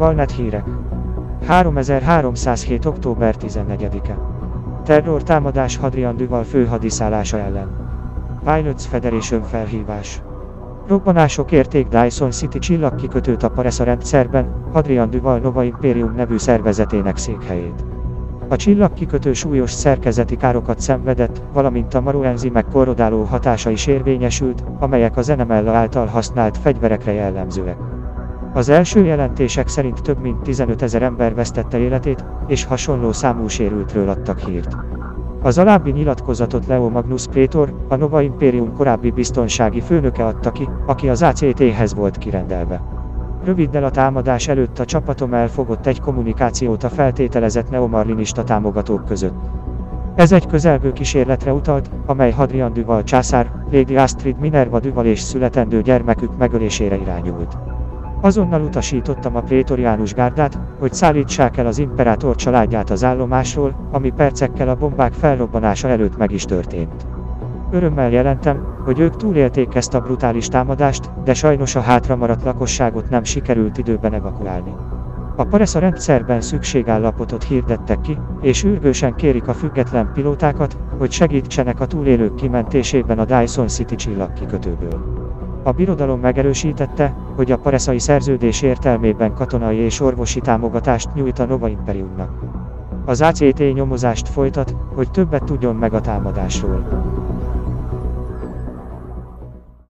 Galnet hírek. 3307. október 14-e. Terrortámadás Hadrian Duval főhadiszállása ellen. Pilots Federation felhívás. Robbanások érték Dyson City csillagkikötőt a Paresa rendszerben, Hadrian Duval Nova Imperium nevű szervezetének székhelyét. A csillagkikötő súlyos szerkezeti károkat szenvedett, valamint a maruenzimek korrodáló hatása is érvényesült, amelyek a Zenemella által használt fegyverekre jellemzőek. Az első jelentések szerint több mint 15 ezer ember vesztette életét, és hasonló számú sérültről adtak hírt. Az alábbi nyilatkozatot Leo Magnus Prétor, a Nova Imperium korábbi biztonsági főnöke adta ki, aki az ACT-hez volt kirendelve. Röviddel a támadás előtt a csapatom elfogott egy kommunikációt a feltételezett neomarlinista támogatók között. Ez egy közelgő kísérletre utalt, amely Hadrian Duval császár, Lady Astrid Minerva Duval és születendő gyermekük megölésére irányult. Azonnal utasítottam a prétoriánus gárdát, hogy szállítsák el az imperátor családját az állomásról, ami percekkel a bombák felrobbanása előtt meg is történt. Örömmel jelentem, hogy ők túlélték ezt a brutális támadást, de sajnos a hátramaradt lakosságot nem sikerült időben evakuálni. A Paresa rendszerben szükségállapotot hirdettek ki, és űrgősen kérik a független pilótákat, hogy segítsenek a túlélők kimentésében a Dyson City csillagkikötőből. A birodalom megerősítette, hogy a pareszai szerződés értelmében katonai és orvosi támogatást nyújt a Nova Imperiumnak. Az ACT nyomozást folytat, hogy többet tudjon meg a támadásról.